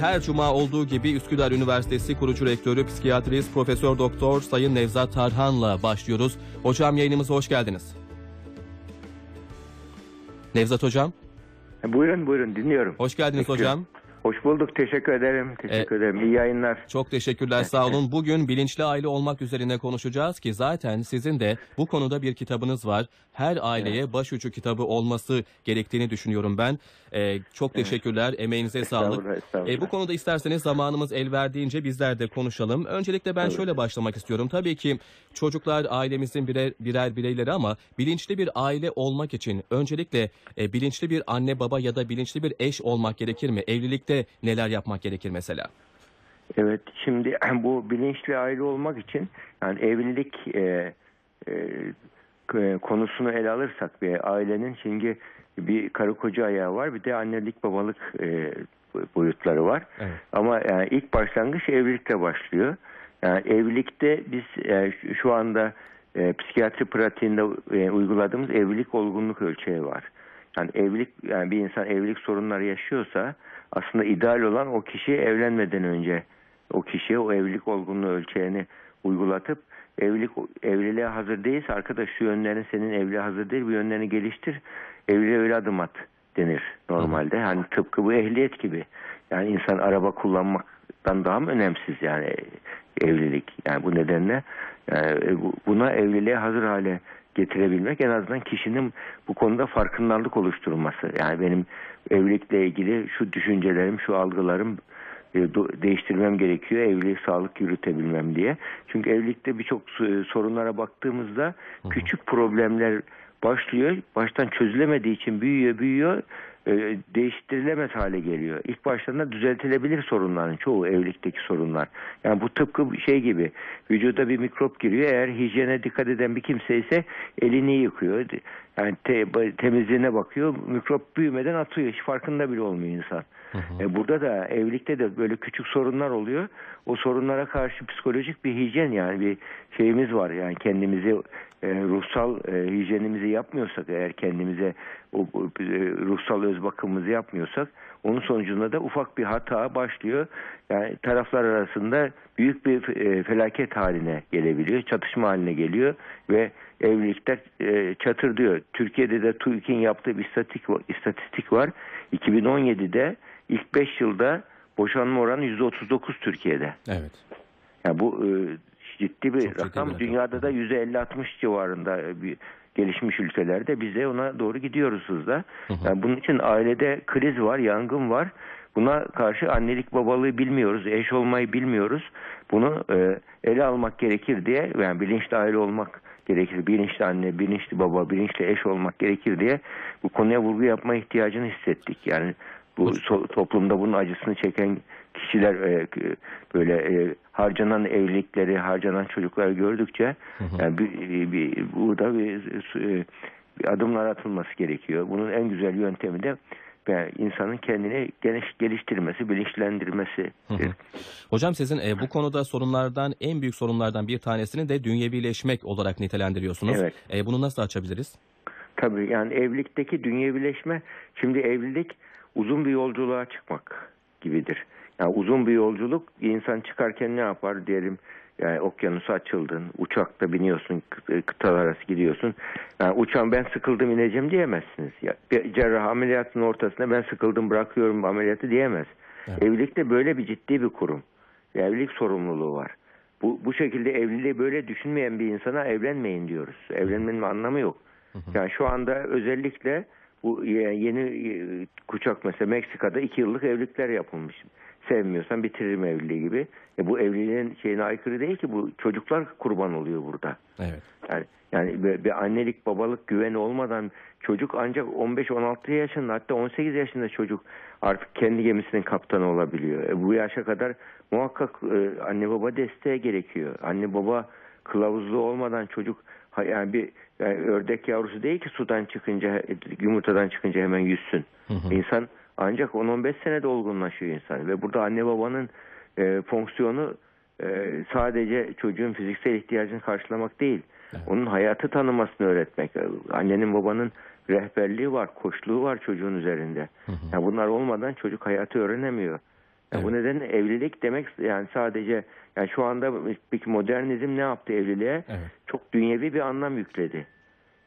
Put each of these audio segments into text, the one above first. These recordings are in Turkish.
her cuma olduğu gibi Üsküdar Üniversitesi kurucu rektörü psikiyatrist Profesör Doktor Sayın Nevzat Tarhan'la başlıyoruz. Hocam yayınımıza hoş geldiniz. Nevzat hocam, Buyurun buyurun dinliyorum. hoş geldiniz Peki. hocam. Hoş bulduk teşekkür ederim. Teşekkür ederim. İyi yayınlar. Çok teşekkürler sağ olun. Bugün bilinçli aile olmak üzerine konuşacağız ki zaten sizin de bu konuda bir kitabınız var. Her aileye başucu kitabı olması gerektiğini düşünüyorum ben. Ee, çok teşekkürler. Emeğinize sağlık. Estağfurullah, estağfurullah. E, bu konuda isterseniz zamanımız el verdiğince bizler de konuşalım. Öncelikle ben şöyle başlamak istiyorum. Tabii ki çocuklar ailemizin birer, birer bireyleri ama bilinçli bir aile olmak için öncelikle e, bilinçli bir anne baba ya da bilinçli bir eş olmak gerekir mi? Evlilikte neler yapmak gerekir mesela? Evet şimdi bu bilinçli aile olmak için yani evlilik e, e, k- konusunu ele alırsak bir ailenin şimdi bir karı koca ayağı var bir de annelik babalık e, boyutları var. Evet. Ama yani ilk başlangıç evlilikle başlıyor. Yani evlilikte biz e, şu- şu anda e, psikiyatri pratiğinde e, uyguladığımız evlilik olgunluk ölçeği var. Yani evlilik yani bir insan evlilik sorunları yaşıyorsa aslında ideal olan o kişi evlenmeden önce o kişiye o evlilik olgunluğu ölçeğini uygulatıp evlilik evliliğe hazır değilse arkadaş şu yönlerin senin evliliğe hazır değil bu yönlerini geliştir evliliğe öyle adım at denir normalde. Hani tıpkı bu ehliyet gibi. Yani insan araba kullanmaktan daha mı önemsiz yani evlilik. Yani bu nedenle yani bu- buna evliliğe hazır hale getirebilmek en azından kişinin bu konuda farkındalık oluşturması. Yani benim evlilikle ilgili şu düşüncelerim, şu algılarım e, değiştirmem gerekiyor evliliği sağlık yürütebilmem diye. Çünkü evlilikte birçok su- sorunlara baktığımızda küçük problemler başlıyor. Baştan çözülemediği için büyüyor büyüyor e, değiştirilemez hale geliyor. İlk başlarında düzeltilebilir sorunların çoğu evlilikteki sorunlar. Yani bu tıpkı şey gibi vücuda bir mikrop giriyor. Eğer hijyene dikkat eden bir kimse ise elini yıkıyor. Yani te- temizliğine bakıyor. Mikrop büyümeden atıyor. Hiç farkında bile olmuyor insan. E, burada da evlilikte de böyle küçük sorunlar oluyor. O sorunlara karşı psikolojik bir hijyen yani bir şeyimiz var. Yani kendimizi e, ruhsal e, hijyenimizi yapmıyorsak eğer kendimize o, o, e, ruhsal öz bakımımızı yapmıyorsak onun sonucunda da ufak bir hata başlıyor. Yani taraflar arasında büyük bir e, felaket haline gelebiliyor. Çatışma haline geliyor ve evlilikler e, çatır diyor. Türkiye'de de TÜİK'in yaptığı bir istatistik, var. 2017'de ilk 5 yılda boşanma oranı %39 Türkiye'de. Evet. Yani bu e, ciddi bir Çok ciddi rakam. bir rakam. Dünyada da %50-60 civarında bir gelişmiş ülkelerde biz de ona doğru gidiyoruz hızla. Yani bunun için ailede kriz var, yangın var. Buna karşı annelik babalığı bilmiyoruz, eş olmayı bilmiyoruz. Bunu e, ele almak gerekir diye yani bilinçli aile olmak gerekir. Bilinçli anne, bilinçli baba, bilinçli eş olmak gerekir diye bu konuya vurgu yapma ihtiyacını hissettik. Yani bu so- toplumda bunun acısını çeken kişiler e, böyle e, harcanan evlilikleri, harcanan çocukları gördükçe yani bir, bir, burada bir, e, bir adımlar atılması gerekiyor. Bunun en güzel yöntemi de yani insanın kendini geniş geliştirmesi, bilinçlendirmesi. Hı hı. Hocam sizin e, bu konuda sorunlardan en büyük sorunlardan bir tanesini de dünyevileşmek olarak nitelendiriyorsunuz. Evet. E, bunu nasıl açabiliriz? Tabii yani evlilikteki dünyevileşme şimdi evlilik uzun bir yolculuğa çıkmak gibidir. Yani uzun bir yolculuk insan çıkarken ne yapar diyelim yani okyanusa açıldın, uçakta biniyorsun, kı- kıtalar arası gidiyorsun. Yani uçağın ben sıkıldım ineceğim diyemezsiniz. Ya, bir cerrah ameliyatın ortasında ben sıkıldım bırakıyorum ameliyatı diyemez. Evet. Evlilikte böyle bir ciddi bir kurum. Evlilik sorumluluğu var. Bu, bu şekilde evliliği böyle düşünmeyen bir insana evlenmeyin diyoruz. Evlenmenin anlamı yok. Yani şu anda özellikle bu ye- yeni e, kuşak mesela Meksika'da iki yıllık evlilikler yapılmış. Sevmiyorsan bitiririm evliliği gibi. E bu evliliğin şeyine aykırı değil ki bu çocuklar kurban oluyor burada. Evet. Yani yani bir, bir annelik babalık güveni olmadan çocuk ancak 15-16 yaşında hatta 18 yaşında çocuk artık kendi gemisinin kaptanı olabiliyor. E bu yaşa kadar muhakkak e, anne baba desteği gerekiyor. Anne baba kılavuzlu olmadan çocuk yani bir yani ördek yavrusu değil ki sudan çıkınca yumurtadan çıkınca hemen yüzsün. Hı hı. İnsan ancak 10-15 senede olgunlaşıyor insan ve burada anne babanın e, fonksiyonu e, sadece çocuğun fiziksel ihtiyacını karşılamak değil. Evet. Onun hayatı tanımasını öğretmek. Annenin babanın rehberliği var, koçluğu var çocuğun üzerinde. Hı hı. Yani bunlar olmadan çocuk hayatı öğrenemiyor. Yani Bu nedenle evlilik demek yani sadece yani şu anda peki modernizm ne yaptı evliliğe? Evet. Çok dünyevi bir anlam yükledi.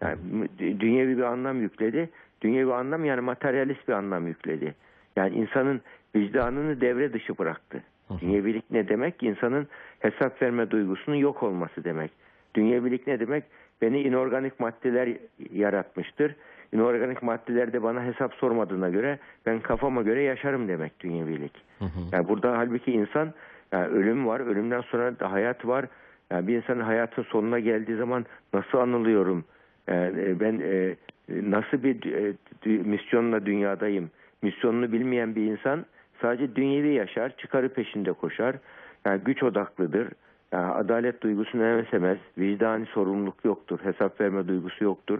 Yani dü- dünyevi bir anlam yükledi. Dünyevi anlam yani materyalist bir anlam yükledi. Yani insanın vicdanını devre dışı bıraktı. Dünyevilik ne demek? İnsanın hesap verme duygusunun yok olması demek. Dünyevilik ne demek? Beni inorganik maddeler yaratmıştır. İnorganik maddeler de bana hesap sormadığına göre ben kafama göre yaşarım demek dünyevilik. Hı hı. Yani burada halbuki insan yani ölüm var, ölümden sonra da hayat var. Yani bir insanın hayatın sonuna geldiği zaman nasıl anılıyorum? Yani e, ben e, nasıl bir e, misyonla dünyadayım? Misyonunu bilmeyen bir insan sadece dünyevi yaşar, çıkarı peşinde koşar. Yani güç odaklıdır. Yani adalet duygusunu önemsemez. Vicdani sorumluluk yoktur. Hesap verme duygusu yoktur.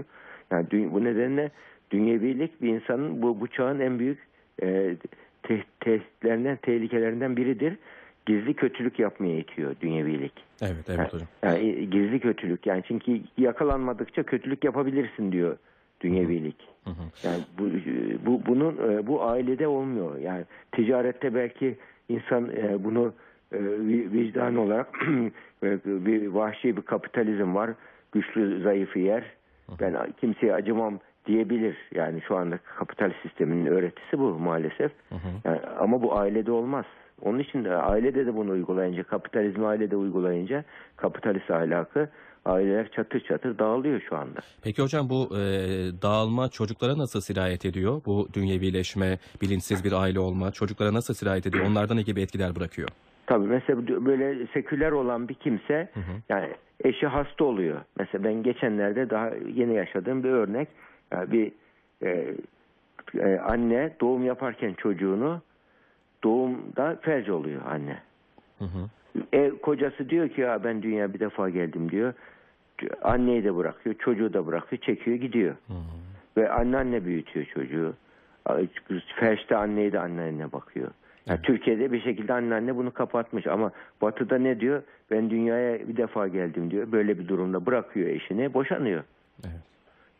Yani bu nedenle dünyevilik bir insanın bu, bu çağın en büyük e, te- tehditlerinden, tehlikelerinden biridir. Gizli kötülük yapmaya itiyor dünyevilik. Evet, evet hocam. Yani e, gizli kötülük yani çünkü yakalanmadıkça kötülük yapabilirsin diyor dünyevilik. Hı hı. Yani bu bu bunun e, bu ailede olmuyor. Yani ticarette belki insan e, bunu e, vi- vicdan olarak e, bir vahşi bir kapitalizm var. Güçlü zayıfı yer. Ben kimseye acımam diyebilir. Yani şu anda kapital sisteminin öğretisi bu maalesef. Hı hı. Yani ama bu ailede olmaz. Onun için de ailede de bunu uygulayınca, kapitalizmi ailede uygulayınca kapitalist ahlakı aileler çatır çatır dağılıyor şu anda. Peki hocam bu e, dağılma çocuklara nasıl sirayet ediyor? Bu dünyevileşme, bilinçsiz bir aile olma çocuklara nasıl sirayet ediyor? Onlarda ne gibi etkiler bırakıyor? Tabii mesela böyle seküler olan bir kimse Hı hı. yani eşi hasta oluyor. Mesela ben geçenlerde daha yeni yaşadığım bir örnek. Yani bir e, e, anne doğum yaparken çocuğunu doğumda felç oluyor anne. Hı hı. E, kocası diyor ki ya ben dünya bir defa geldim diyor. Anneyi de bırakıyor, çocuğu da bırakıyor, çekiyor gidiyor. Hı hı. Ve anneanne büyütüyor çocuğu. Felç'te anneyi de anneanne bakıyor. Yani Evet. Türkiye'de bir şekilde anneanne bunu kapatmış ama Batı'da ne diyor? Ben dünyaya bir defa geldim diyor. Böyle bir durumda bırakıyor eşini, boşanıyor. Evet.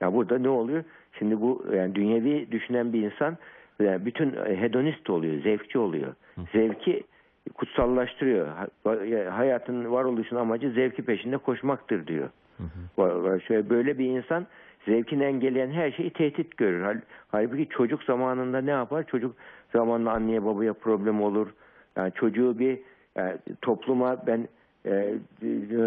Ya burada ne oluyor? Şimdi bu yani dünyevi düşünen bir insan yani bütün hedonist oluyor, zevkçi oluyor. Zevki kutsallaştırıyor. Ha- Hayatın varoluşun amacı zevki peşinde koşmaktır diyor. Hı hı. Şöyle böyle bir insan zevkini engelleyen her şeyi tehdit görür. Hal- Halbuki çocuk zamanında ne yapar? Çocuk zamanında anneye babaya problem olur. Yani çocuğu bir yani topluma ben e,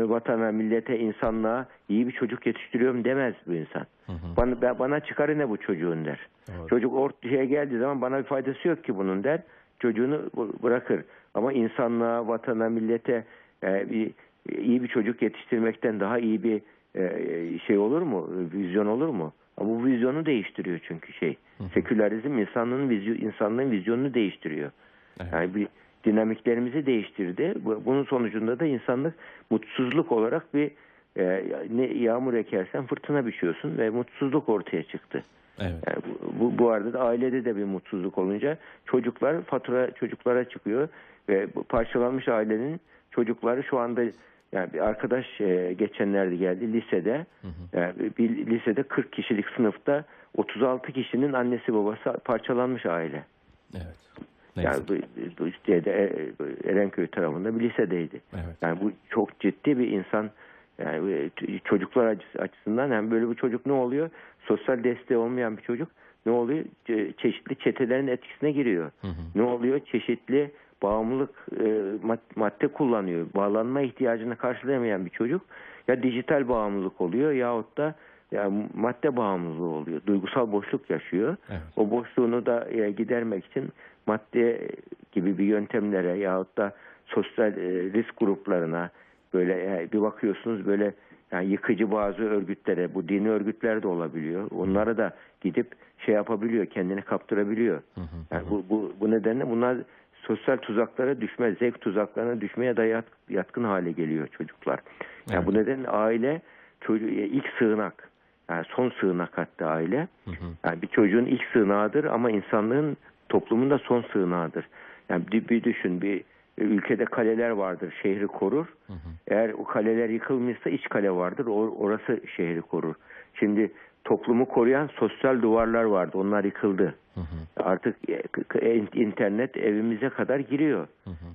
vatana, millete, insanlığa iyi bir çocuk yetiştiriyorum demez bu insan. Hı hı. Bana, bana çıkarı ne bu çocuğun der. Doğru. Çocuk ortaya geldiği zaman bana bir faydası yok ki bunun der. Çocuğunu bırakır. Ama insanlığa, vatana, millete e, bir, iyi bir çocuk yetiştirmekten daha iyi bir e, şey olur mu? Vizyon olur mu? Ama bu vizyonu değiştiriyor çünkü şey. Sekülerizm insanlığın vizyon, insanlığın vizyonunu değiştiriyor. Evet. Yani bir dinamiklerimizi değiştirdi. Bu- Bunun sonucunda da insanlık mutsuzluk olarak bir e, ne yağmur ekersen fırtına biçiyorsun ve mutsuzluk ortaya çıktı. Evet. Yani bu, bu, bu arada da ailede de bir mutsuzluk olunca çocuklar fatura çocuklara çıkıyor ve bu parçalanmış ailenin çocukları şu anda yani bir arkadaş e, geçenlerde geldi lisede Hı hı. yani bir lisede 40 kişilik sınıfta 36 kişinin annesi babası parçalanmış aile. Evet. Neyse. Yani bu, bu şeyde, e, Erenköy tarafında bir lisedeydi. Evet. Yani bu çok ciddi bir insan yani e, t- çocuklar açısı- açısından yani böyle bir çocuk ne oluyor? Sosyal desteği olmayan bir çocuk ne oluyor? Çeşitli çetelerin etkisine giriyor. Hı hı. Ne oluyor? Çeşitli bağımlılık e, mad- madde kullanıyor. Bağlanma ihtiyacını karşılayamayan bir çocuk ya dijital bağımlılık oluyor yahut da ya madde bağımlılığı oluyor. Duygusal boşluk yaşıyor. Evet. O boşluğunu da e, gidermek için madde gibi bir yöntemlere yahut da sosyal e, risk gruplarına böyle e, bir bakıyorsunuz böyle yani yıkıcı bazı örgütlere bu dini örgütler de olabiliyor. Onlara da gidip şey yapabiliyor, kendini kaptırabiliyor. Yani bu, bu, bu nedenle bunlar sosyal tuzaklara düşme, zevk tuzaklarına düşmeye da yat- yatkın hale geliyor çocuklar. Yani Evet. bu nedenle aile çocuğu ilk sığınak. Yani son sığınak hatta aile. Hı hı. Yani bir çocuğun ilk sığınağıdır ama insanlığın toplumun da son sığınağıdır. Yani bir, bir düşün bir ülkede kaleler vardır, şehri korur. Hı hı. Eğer o kaleler yıkılmışsa iç kale vardır, or- orası şehri korur. Şimdi toplumu koruyan sosyal duvarlar vardı, onlar yıkıldı. Artık e, k- internet evimize kadar giriyor.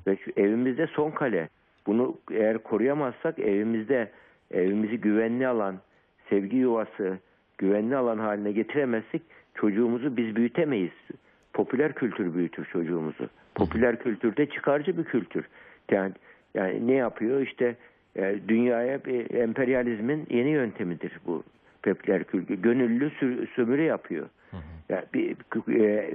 Ve şu evimizde son kale. Bunu eğer koruyamazsak evimizde evimizi güvenli alan, sevgi yuvası, güvenli alan haline getiremezsek çocuğumuzu biz büyütemeyiz. Popüler kültür büyütür çocuğumuzu. Popüler kültürde çıkarcı bir kültür. Yani, yani ne yapıyor? İşte e, dünyaya bir emperyalizmin yeni yöntemidir bu popüler kültür. Gönüllü sömürü yapıyor. Yani bir, e,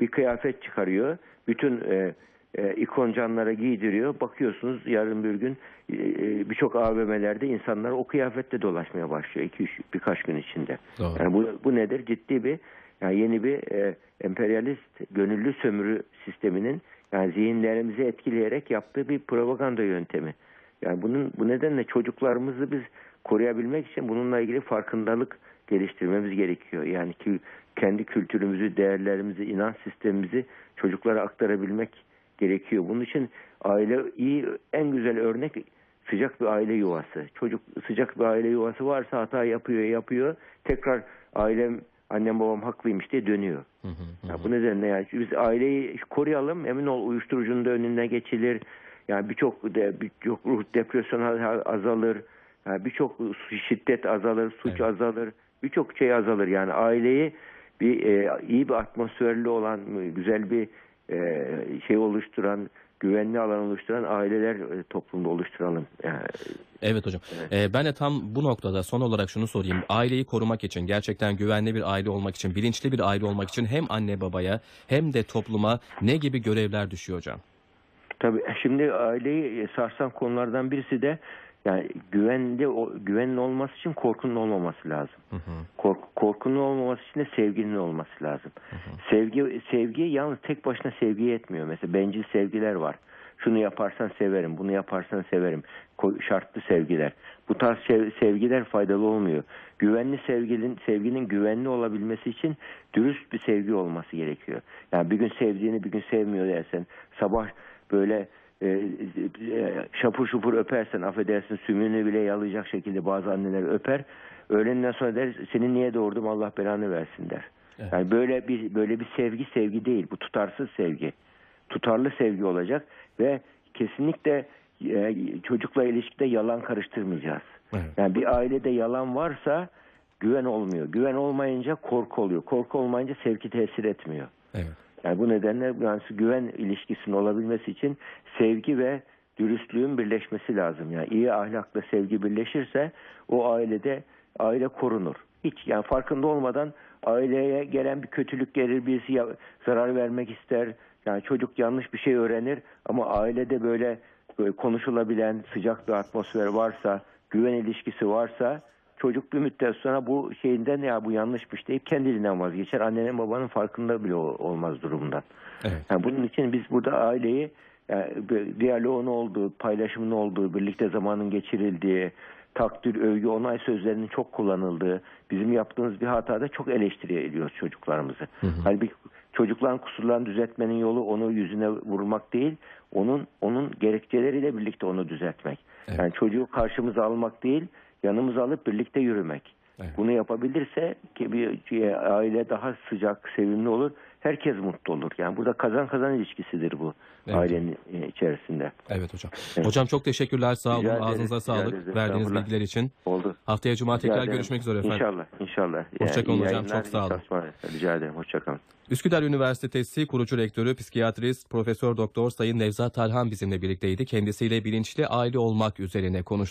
bir kıyafet çıkarıyor. Bütün e, e, ikoncanlara giydiriyor. Bakıyorsunuz yarın bir gün e, e, birçok AVM'lerde insanlar o kıyafetle dolaşmaya başlıyor. iki üç birkaç gün içinde. Doğru. Yani bu, bu nedir? Ciddi bir yani yeni bir e, emperyalist gönüllü sömürü sisteminin yani zihinlerimizi etkileyerek yaptığı bir propaganda yöntemi. Yani bunun bu nedenle çocuklarımızı biz koruyabilmek için bununla ilgili farkındalık geliştirmemiz gerekiyor. Yani ki kendi kültürümüzü, değerlerimizi, inanç sistemimizi çocuklara aktarabilmek gerekiyor. Bunun için aile iyi en güzel örnek sıcak bir aile yuvası. Çocuk sıcak bir aile yuvası varsa hata yapıyor, yapıyor. Tekrar ailem annem babam haklıymış diye dönüyor. Ya bu nedenle yani biz aileyi koruyalım. Emin ol uyuşturucunun da önüne geçilir. Yani birçok de, birçok ruh depresyonu azalır. Yani birçok şiddet azalır, suç Evet. azalır. Birçok şey azalır. Yani aileyi bir e, iyi bir atmosferli olan güzel bir e, şey oluşturan güvenli alan oluşturan aileler e, toplumda oluşturalım. Yani, Evet hocam. Ee, ben de tam bu noktada son olarak şunu sorayım. Aileyi korumak için, gerçekten güvenli bir aile olmak için, bilinçli bir aile olmak için hem anne babaya hem de topluma ne gibi görevler düşüyor hocam? Tabii şimdi aileyi sarsan konulardan birisi de yani güvenli o- güvenli olması için korkunun olmaması lazım. Kork, korkunun olmaması için de sevginin olması lazım. Sevgi sevgi yalnız tek başına sevgi yetmiyor. Mesela bencil sevgiler var. Şunu yaparsan severim, bunu yaparsan severim. Şartlı sevgiler. Bu tarz sev- sevgiler faydalı olmuyor. Güvenli sevginin sevginin güvenli olabilmesi için dürüst bir sevgi olması gerekiyor. Yani bir gün sevdiğini bir gün sevmiyor dersen sabah böyle e, e, şapur şupur öpersen affedersin sümüğünü bile yalayacak şekilde bazı anneler öper. Öğlenden sonra der seni niye doğurdum Allah belanı versin der. Evet. Yani böyle bir böyle bir sevgi sevgi değil. Bu tutarsız sevgi. Tutarlı sevgi olacak ve kesinlikle e, çocukla ilişkide yalan karıştırmayacağız. Evet. Yani bir ailede yalan varsa güven olmuyor. Güven olmayınca korku oluyor. Korku olmayınca sevgi tesir etmiyor. Evet. Yani bu nedenle yani güven ilişkisinin olabilmesi için sevgi ve dürüstlüğün birleşmesi lazım. Yani iyi ahlakla sevgi birleşirse o ailede aile korunur. Hiç yani farkında olmadan aileye gelen bir kötülük gelir, birisi zarar vermek ister. Yani çocuk yanlış bir şey öğrenir ama ailede böyle, böyle konuşulabilen sıcak bir atmosfer varsa, güven ilişkisi varsa çocuk bir müddet sonra bu şeyinden ya bu yanlışmış deyip kendiliğinden vazgeçer. Annenin babanın farkında bile ol- olmaz durumdan. Evet. Yani bunun için biz burada aileyi yani bir diyaloğun olduğu, paylaşımın olduğu, birlikte zamanın geçirildiği, takdir, övgü, onay sözlerinin çok kullanıldığı, bizim yaptığımız bir hatada çok eleştiri ediyoruz çocuklarımızı. Halbuki çocukların kusurlarını düzeltmenin yolu onu yüzüne vurmak değil, onun onun gerekçeleriyle birlikte onu düzeltmek. Evet. Yani çocuğu karşımıza almak değil, yanımıza alıp birlikte yürümek. Evet. Bunu yapabilirse ki bir aile daha sıcak, sevimli olur. Herkes mutlu olur. Yani burada kazan kazan ilişkisidir bu Evet. ailenin e, içerisinde. Evet hocam. Evet. Hocam çok teşekkürler. Sağ olun. Rica Ağzınıza rica sağlık. ederiz. Verdiğiniz Estağfurullah. bilgiler için. Oldu. Haftaya cuma Rica tekrar ederim. görüşmek üzere efendim. İnşallah, inşallah. Hoşçakalın iyi hocam, çok sağ olun. Rica ederim. Hoşçakalın. Üsküdar Üniversitesi kurucu rektörü, psikiyatrist, Profesör Doktor Sayın Nevzat Tarhan bizimle birlikteydi. Kendisiyle bilinçli aile olmak üzerine konuştuk.